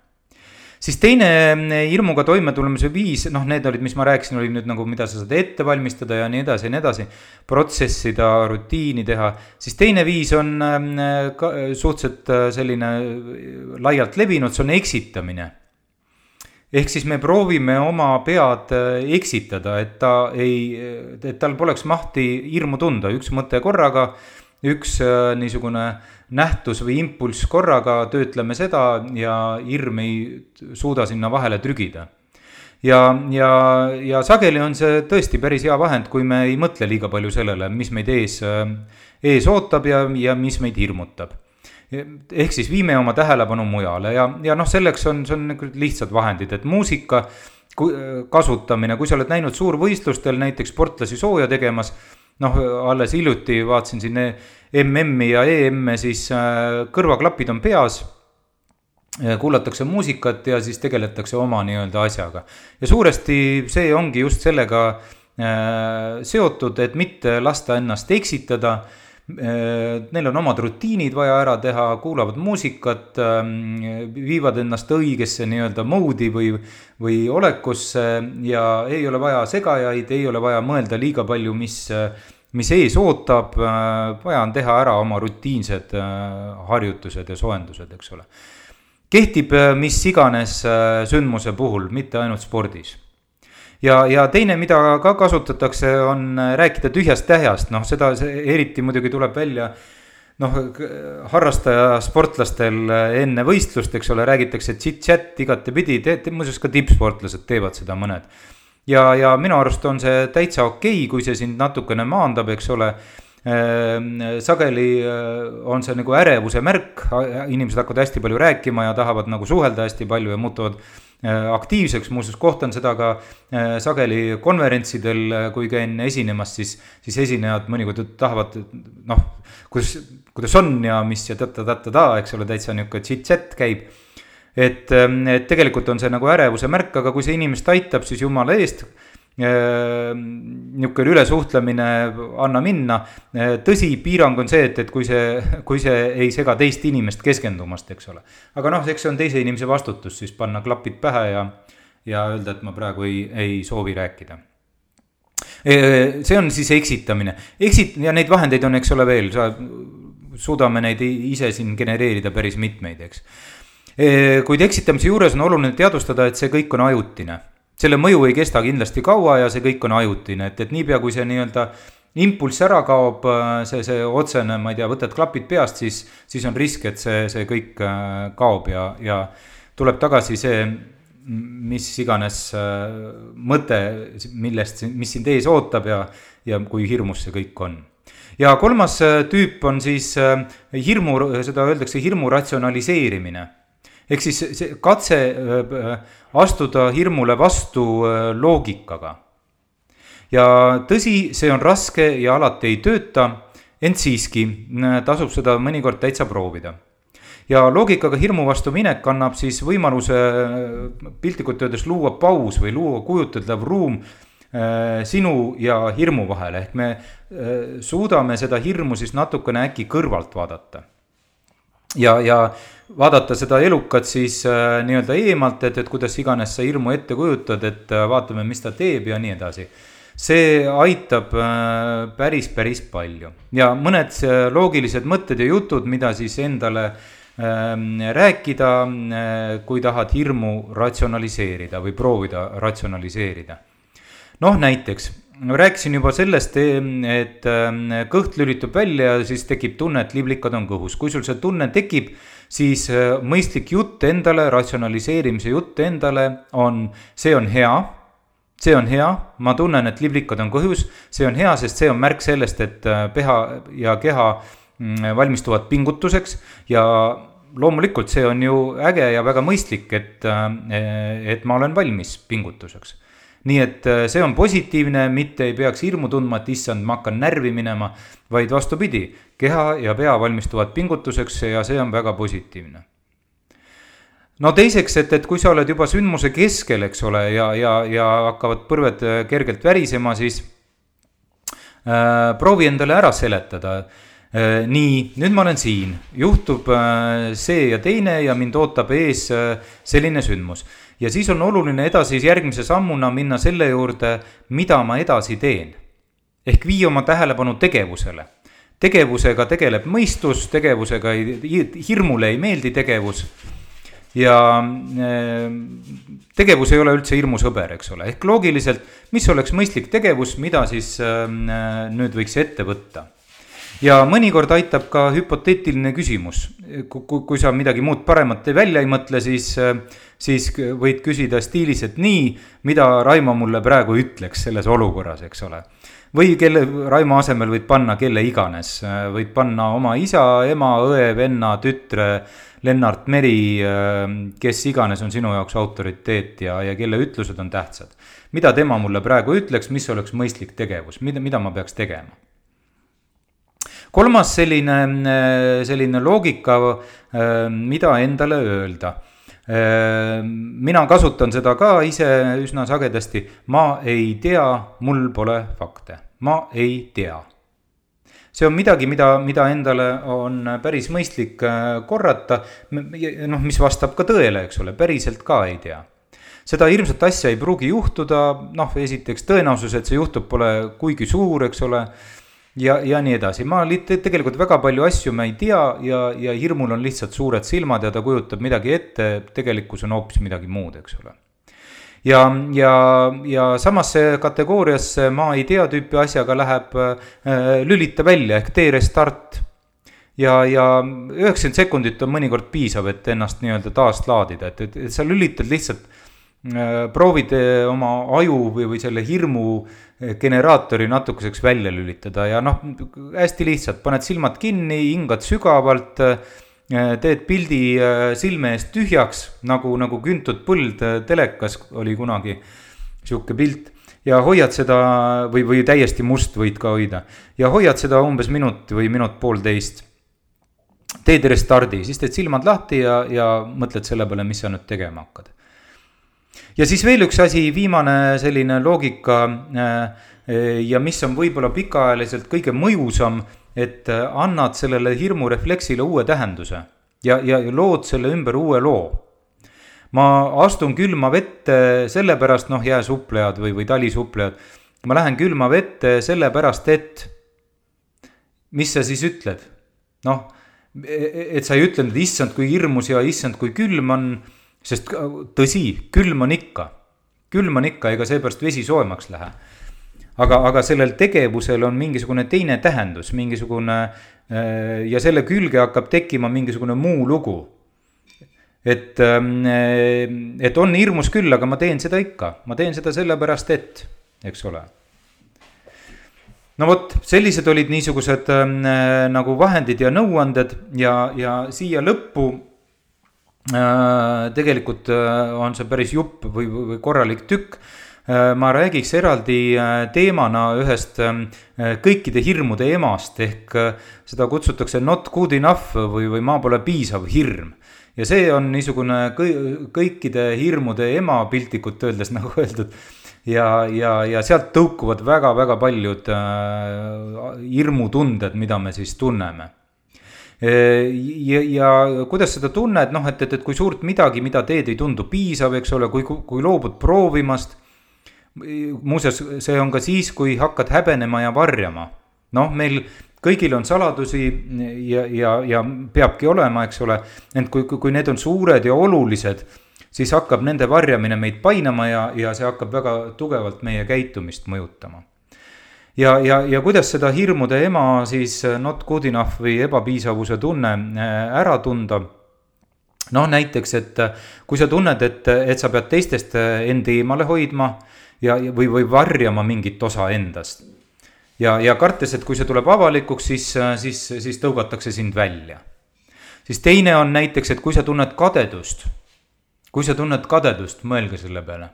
siis teine äh, hirmuga toimetulemise viis, noh, need olid, mis ma rääkisin, oli nüüd nagu, mida sa saad ette valmistada ja nii edasi ja nii edasi. protsessida, rutiini teha, siis teine viis on äh, ka suhteliselt selline laialt levinud, see on eksitamine. ehk siis me proovime oma pead eksitada, et ta ei, et tal poleks mahti hirmu tunda, üks mõte korraga üks äh, niisugune nähtus või impulss korraga, töötleme seda ja hirm ei suuda sinna vahele trügida. ja, ja, ja sageli on see tõesti päris hea vahend, kui me ei mõtle liiga palju sellele, mis meid ees, äh, ees ootab ja, ja mis meid hirmutab ehk siis viime oma tähelepanu mujale ja, ja noh, selleks on, see on nagu lihtsad vahendid, et muusika kasutamine, kui sa oled näinud suurvõistlustel näiteks sportlasi sooja tegemas noh, alles hiljuti vaatasin siin MM-i ja EM-e, siis äh, kõrvaklapid on peas. kuulatakse muusikat ja siis tegeletakse oma nii-öelda asjaga. ja suuresti see ongi just sellega äh, seotud, et mitte lasta ennast eksitada äh, Neil on omad rutiinid vaja ära teha, kuulavad muusikat, viivad ennast õigesse nii-öelda mode'i või, või olekusse ja ei ole vaja segajaid, ei ole vaja mõelda liiga palju, mis mis ees ootab, äh, vaja on teha ära oma rutiinsed äh, harjutused ja soojendused, eks ole. kehtib äh, mis iganes sündmuse puhul, mitte ainult spordis. Ja, ja teine, mida ka kasutatakse, on rääkida tühjast tähjast, noh, seda eriti muidugi tuleb välja noh, harrastaja sportlastel enne võistlust, eks ole, räägitakse chit-chat igatepidi, muuseas ka tippsportlased teevad seda mõned. Ja, ja minu arust on see täitsa okei okay,, kui see sind natukene maandab, eks ole sageli äh, on see nagu ärevuse märk, inimesed hakkavad hästi palju rääkima ja tahavad nagu suhelda hästi palju ja muutuvad äh, aktiivseks, muuseas kohtan seda ka äh, sageli konverentsidel, kui käin esinemas, siis, siis esinejad mõnikord tahavad noh, kuidas, kuidas on ja mis ja ta-ta-ta-ta-ta, eks ole, täitsa nihuke chit-chat käib. Et, ähm, et tegelikult on see nagu ärevuse märk, aga kui see inimest aitab, siis jumala eest niisugune ülesuhtlemine, anna minna. Äh, tõsi, piirang on see, et, et kui see, kui see ei sega teist inimest keskendumast, eks ole. aga noh, eks see on teise inimese vastutus siis panna klapid pähe ja, ja öelda, et ma praegu ei, ei soovi rääkida. Äh, see on siis eksitamine, eksit- ja neid vahendeid on, eks ole, veel, sa, suudame neid ise siin genereerida päris mitmeid, eks kuid eksitamise juures on oluline teadvustada, et see kõik on ajutine. Selle mõju ei kesta kindlasti kaua ja see kõik on ajutine, et, et niipea, kui see nii-öelda impulss ära kaob, see, see otsene, ma ei tea, võtad klapid peast, siis, siis on risk, et see, see kõik kaob ja, ja tuleb tagasi see, mis iganes mõte, millest, mis sind ees ootab ja, ja kui hirmus see kõik on. Ja kolmas tüüp on siis hirmu, seda öeldakse hirmu ratsionaliseerimine ehk siis see katse äh, astuda hirmule vastu äh, loogikaga. ja tõsi, see on raske ja alati ei tööta, ent siiski äh, tasub seda mõnikord täitsa proovida ja loogikaga hirmu vastu minek annab siis võimaluse piltlikult öeldes luua paus või luua kujuteldav ruum sinu ja hirmu vahele, ehk me suudame seda hirmu siis natukene äkki kõrvalt vaadata. ja, ja vaadata seda elukat siis nii-öelda eemalt, et, et kuidas iganes sa hirmu ette kujutad, et vaatame, mis ta teeb ja nii edasi see aitab äh, päris, päris palju ja mõned äh, loogilised mõtted ja jutud, mida siis endale ähm, rääkida, äh, kui tahad hirmu ratsionaliseerida või proovida ratsionaliseerida. noh, näiteks rääkisin juba sellest, et ähm, kõht lülitub välja ja siis tekib tunne, et liblikad on kõhus. kui sul see tunne tekib, siis mõistlik jutt endale, ratsionaliseerimise jutt endale on, see on hea. See on hea, ma tunnen, et liblikad on kõhus, see on hea, sest see on märk sellest, et äh, peha ja keha mm, valmistuvad pingutuseks. Ja loomulikult see on ju äge ja väga mõistlik, et, äh, et ma olen valmis pingutuseks. Nii et äh, see on positiivne, mitte ei peaks hirmu tundma, et issand, ma hakkan närvi minema, vaid vastupidi, keha ja pea valmistuvad pingutuseks ja see on väga positiivne no teiseks, et, et kui sa oled juba sündmuse keskel, eks ole, ja, ja, ja hakkavad põrved äh, kergelt värisema, siis äh, proovi endale ära seletada äh,. nii, nüüd ma olen siin, juhtub äh, see ja teine ja mind ootab ees äh, selline sündmus. Ja siis on oluline edasi järgmise sammuna minna selle juurde, mida ma edasi teen. ehk vii oma tähelepanu tegevusele tegevusega tegeleb mõistus, tegevusega ei, hirmule ei meeldi tegevus ja ehm, tegevus ei ole üldse hirmusõber, eks ole, ehk loogiliselt, mis oleks mõistlik tegevus, mida siis ehm, nüüd võiks ette võtta. ja mõnikord aitab ka hüpoteetiline küsimus, kui, kui sa midagi muud paremat välja ei mõtle, siis, siis võid küsida stiilis, et nii, mida Raimo mulle praegu ütleks selles olukorras, eks ole või kelle, Raimo asemel võid panna kelle iganes, võid panna oma isa, ema, õe, venna, tütre Lennart Meri, kes iganes on sinu jaoks autoriteet ja, ja kelle ütlused on tähtsad. mida tema mulle praegu ütleks, mis oleks mõistlik tegevus, mida, mida ma peaks tegema? kolmas selline, selline loogika, mida endale öelda mina kasutan seda ka ise üsna sagedasti, ma ei tea, mul pole fakte, ma ei tea see on midagi, mida, mida endale on päris mõistlik äh, korrata. noh, mis vastab ka tõele, eks ole, päriselt ka ei tea. seda hirmsat asja ei pruugi juhtuda, noh, esiteks tõenäosus, et see juhtub, pole kuigi suur, eks ole. Ja, ja nii edasi, ma tegelikult väga palju asju ma ei tea ja, ja hirmul on lihtsalt suured silmad ja ta kujutab midagi ette, tegelikkus on hoopis midagi muud, eks ole. Ja, ja, ja samasse kategooriasse ma ei tea tüüpi asjaga läheb äh, lülita välja ehk tee restart. ja, ja üheksakümmend sekundit on mõnikord piisav, et ennast nii-öelda taaslaadida, et, et, et sa lülitad lihtsalt äh,, proovid äh, oma aju või, või selle hirmu generaatori natukeseks välja lülitada ja noh, hästi lihtsalt, paned silmad kinni, hingad sügavalt teed pildi äh, silme eest tühjaks, nagu, nagu küntud põld äh, telekas oli kunagi sihuke pilt. ja hoiad seda või, või täiesti must võid ka hoida ja hoiad seda umbes minut või minut poolteist. teed restardi, siis teed silmad lahti ja, ja mõtled selle peale, mis sa nüüd tegema hakkad. Ja siis veel üks asi, viimane selline loogika ja mis on võib-olla pikaajaliselt kõige mõjusam et äh, annad sellele hirmurefleksile uue tähenduse ja, ja lood selle ümber uue loo. ma astun külma vette sellepärast, noh, jääsuplejad või, või talisuplejad, ma lähen külma vette sellepärast, et mis sa siis ütled? noh, et sa ei ütlenud, et issand, kui hirmus ja issand, kui külm on, sest tõsi, külm on ikka, külm on ikka, ega seepärast vesi soojemaks lähe. Aga, aga sellel tegevusel on mingisugune teine tähendus, mingisugune äh, ja selle külge hakkab tekkima mingisugune muu lugu. et, ähm, et on hirmus küll, aga ma teen seda ikka, ma teen seda sellepärast, et, eks ole. No vot, sellised olid niisugused äh, nagu vahendid ja nõuanded ja, ja siia lõppu äh, tegelikult äh, on see päris jupp või, või korralik tükk. Ma räägiks eraldi teemana ühest kõikide hirmude emast ehk seda kutsutakse not good enough või, või ma pole piisav hirm. Ja see on niisugune kõikide hirmude ema piltlikult öeldes nagu öeldud. ja, ja, ja sealt tõukuvad väga-väga paljud äh, hirmutunded, mida me siis tunneme. äh, ja, ja kuidas seda tunned, noh, et, et, et kui suurt midagi, mida teed, ei tundu piisav, eks ole, kui, kui loobud proovimast. muuseas, see on ka siis, kui hakkad häbenema ja varjama. noh, meil kõigil on saladusi ja, ja, ja peabki olema, eks ole. ent kui, kui, need on suured ja olulised, siis hakkab nende varjamine meid painama ja, ja see hakkab väga tugevalt meie käitumist mõjutama. Ja, ja, ja kuidas seda hirmude ema siis not good enough või ebapiisavuse tunne äh, ära tunda noh, näiteks, et kui sa tunned, et, et sa pead teistest end eemale hoidma ja, või, või varjama mingit osa endast ja, ja kartes, et kui see tuleb avalikuks, siis, siis, siis tõugatakse sind välja. siis teine on näiteks, et kui sa tunned kadedust, kui sa tunned kadedust, mõelge selle peale.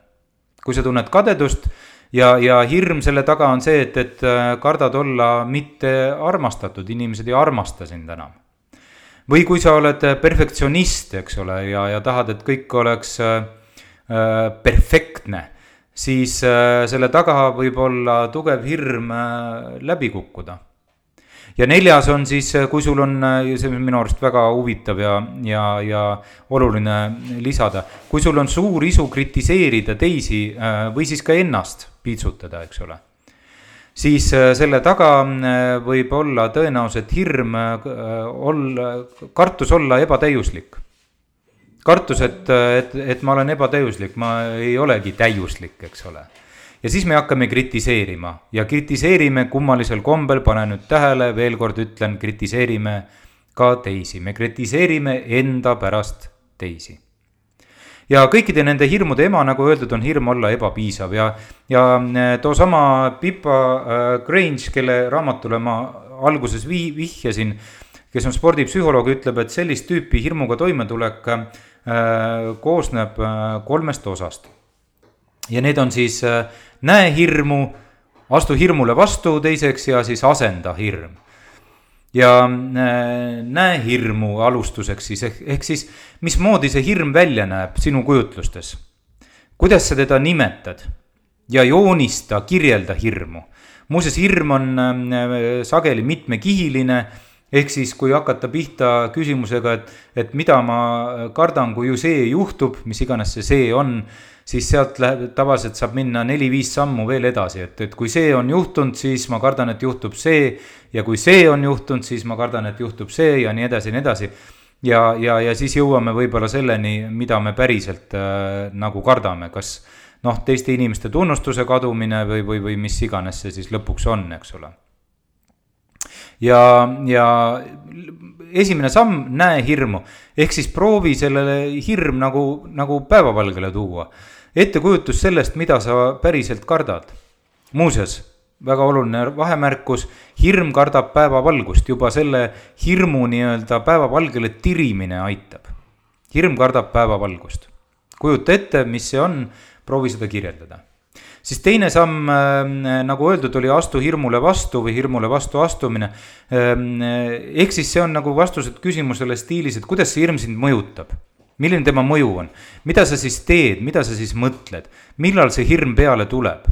kui sa tunned kadedust ja, ja hirm selle taga on see, et, et äh, kardad olla mitte armastatud, inimesed ei armasta sind enam. või kui sa oled perfektsionist, eks ole, ja, ja tahad, et kõik oleks äh, äh perfektne siis äh, selle taga võib olla tugev hirm äh, läbi kukkuda. ja neljas on siis, äh, kui sul on, see on minu arust väga huvitav ja, ja, ja oluline lisada, kui sul on suur isu kritiseerida teisi või siis ka ennast piitsutada, eks ole. Siis selle taga võib olla tõenäoliselt hirm olla, kartus olla ebatäiuslik. Kartus, et, et, et ma olen ebatäiuslik, ma ei olegi täiuslik, eks ole. ja siis me hakkame kritiseerima. Ja kritiseerime kummalisel kombel, pane nüüd tähele, veel kord ütlen, kritiseerime ka teisi, me kritiseerime enda pärast teisi ja kõikide nende hirmude ema, nagu öeldud, on hirm olla ebapiisav ja, ja e, toosama Pippa äh, Grange, kelle raamatule ma alguses vii-, vihjasin, kes on spordipsühholoog, ütleb, et sellist tüüpi hirmuga toimetulek Äh, koosneb äh, kolmest osast. ja need on siis äh, näe hirmu, astu hirmule vastu teiseks ja siis asenda hirm. Ja näe hirmu alustuseks siis ehk, ehk siis mismoodi see hirm välja näeb sinu kujutlustes. kuidas sa teda nimetad ja joonista, kirjelda hirmu. muuseas, hirm on sageli mitmekihiline ehk siis, kui hakata pihta küsimusega, et, et mida ma kardan, kui ju see juhtub, mis iganes see see on, siis sealt läheb, tavaliselt saab minna neli-viis sammu veel edasi, et, et kui see on juhtunud, siis ma kardan, et juhtub see. ja kui see on juhtunud, siis ma kardan, et juhtub see ja nii edasi ja nii edasi. ja, ja, ja siis jõuame võib-olla selleni, mida me päriselt äh, nagu kardame, kas noh, teiste inimeste tunnustuse kadumine või, või, või mis iganes see siis lõpuks on, eks ole ja, ja esimene samm, näe hirmu. ehk siis proovi sellele hirm nagu, nagu päevavalgele tuua. Ettekujutus sellest, mida sa päriselt kardad. muuseas, väga oluline vahemärkus, hirm kardab päevavalgust, juba selle hirmu nii-öelda päevavalgele tirimine aitab. hirm kardab päevavalgust. kujuta ette, mis see on, proovi seda kirjeldada siis teine samm, ähm, nagu öeldud, oli astu hirmule vastu või hirmule vastu astumine. Ähm, ehk siis see on nagu vastused küsimusele stiilis, et kuidas see hirm sind mõjutab milline tema mõju on, mida sa siis teed, mida sa siis mõtled, millal see hirm peale tuleb?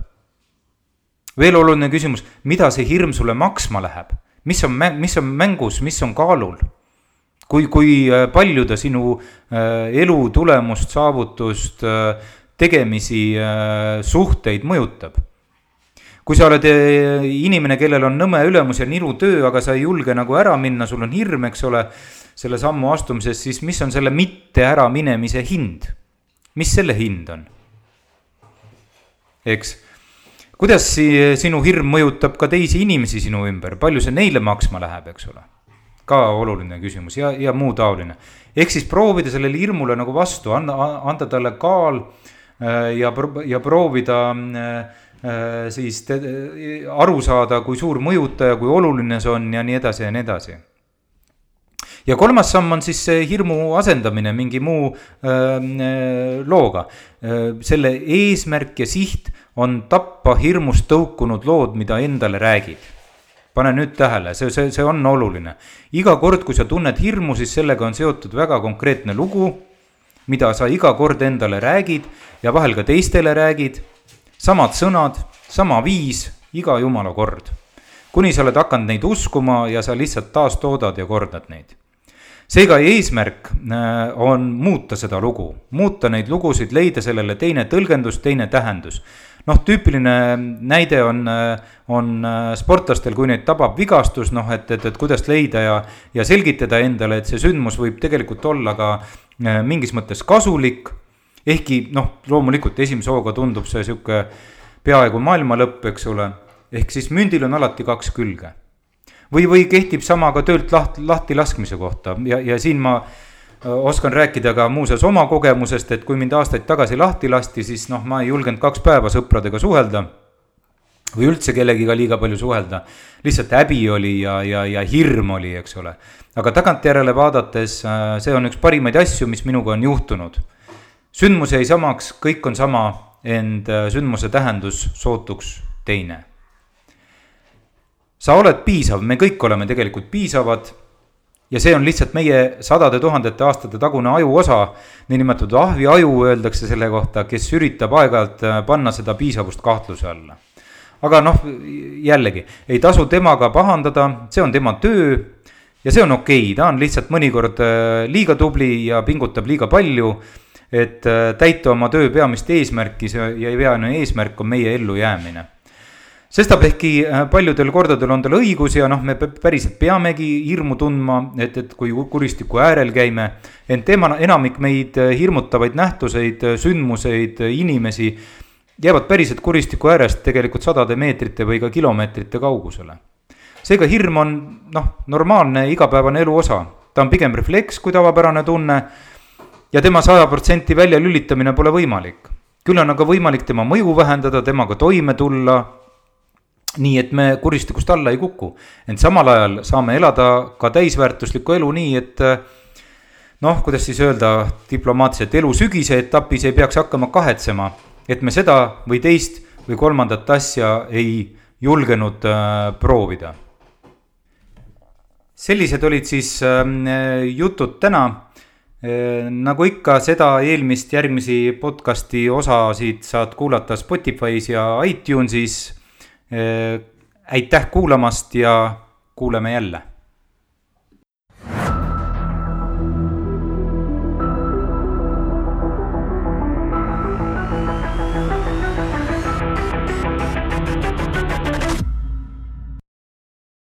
veel oluline küsimus, mida see hirm sulle maksma läheb, mis on, mis on mängus, mis on kaalul? kui, kui äh, palju ta sinu äh, elu tulemust, saavutust äh,, tegemisi, suhteid mõjutab. kui sa oled inimene, kellel on nõme ülemus ja niru töö, aga sa ei julge nagu ära minna, sul on hirm, eks ole, selle sammu astumises, siis mis on selle mitte äraminemise hind? mis selle hind on? eks, kuidas sinu hirm mõjutab ka teisi inimesi sinu ümber, palju see neile maksma läheb, eks ole? ka oluline küsimus ja, ja muu taoline. ehk siis proovida sellele hirmule nagu vastu, anda, anda talle kaal Äh, ja, ja proovida äh, äh, siis te, aru saada, kui suur mõjutaja, kui oluline see on ja nii edasi ja nii edasi ja kolmas samm on siis hirmu asendamine mingi muu öö, looga. selle eesmärk ja siht on tappa hirmust tõukunud lood, mida endale räägid. pane nüüd tähele, see, see, see on oluline. iga kord, kui sa tunned hirmu, siis sellega on seotud väga konkreetne lugu, mida sa iga kord endale räägid ja vahel ka teistele räägid. samad sõnad, sama viis, iga jumala kord. kuni sa oled hakanud neid uskuma ja sa lihtsalt taastoodad ja kordad neid seega eesmärk äh, on muuta seda lugu, muuta neid lugusid, leida sellele teine tõlgendus, teine tähendus. noh, tüüpiline näide on, äh, on äh, sportlastel, kui neid tabab vigastus, noh, et, et, et kuidas leida ja, ja selgitada endale, et see sündmus võib tegelikult olla ka mingis mõttes kasulik. ehkki noh, loomulikult esimese hooga tundub see sihuke peaaegu maailma lõpp, eks ole, ehk siis mündil on alati kaks külge või, või kehtib sama ka töölt laht, lahti laskmise kohta ja, ja siin ma oskan rääkida ka muuseas oma kogemusest, et kui mind aastaid tagasi lahti lasti, siis noh, ma ei julgenud kaks päeva sõpradega suhelda. või üldse kellegiga liiga palju suhelda, lihtsalt häbi oli ja, ja, ja hirm oli, eks ole. aga tagantjärele vaadates, see on üks parimaid asju, mis minuga on juhtunud. sündmus jäi samaks, kõik on sama, ent sündmuse tähendus sootuks teine sa oled piisav, me kõik oleme tegelikult piisavad. ja see on lihtsalt meie sadade tuhandete aastate tagune ajuosa, niinimetatud ahvi aju öeldakse selle kohta, kes üritab aeg-ajalt äh, panna seda piisavust kahtluse alla. aga noh, jällegi ei tasu temaga pahandada, see on tema töö ja see on okei okay., ta on lihtsalt mõnikord äh, liiga tubli ja pingutab liiga palju et äh, täita oma töö peamist eesmärki, see ja peamine eesmärk on meie ellujäämine sestap ehkki äh, paljudel kordadel on tal õigus ja noh, me päriselt peamegi hirmu tundma, et, et kui kuristiku äärel käime. ent tema, enamik meid äh, hirmutavaid nähtuseid, äh, sündmuseid, inimesi jäävad päriselt kuristiku äärest tegelikult sadade meetrite või ka kilomeetrite kaugusele. seega hirm on noh, normaalne igapäevane elu osa, ta on pigem refleks kui tavapärane tunne ja tema saja protsenti väljalülitamine pole võimalik. küll on aga võimalik tema mõju vähendada, temaga toime tulla nii et me kuristikust alla ei kuku, ent samal ajal saame elada ka täisväärtuslikku elu nii, et noh, kuidas siis öelda diplomaatiliselt, elu sügise etapis ei peaks hakkama kahetsema, et me seda või teist või kolmandat asja ei julgenud äh, proovida. sellised olid siis äh, jutud täna. Nagu ikka, seda eelmist, järgmisi podcast'i osasid saad kuulata Spotify's ja iTunes'is aitäh kuulamast ja kuuleme jälle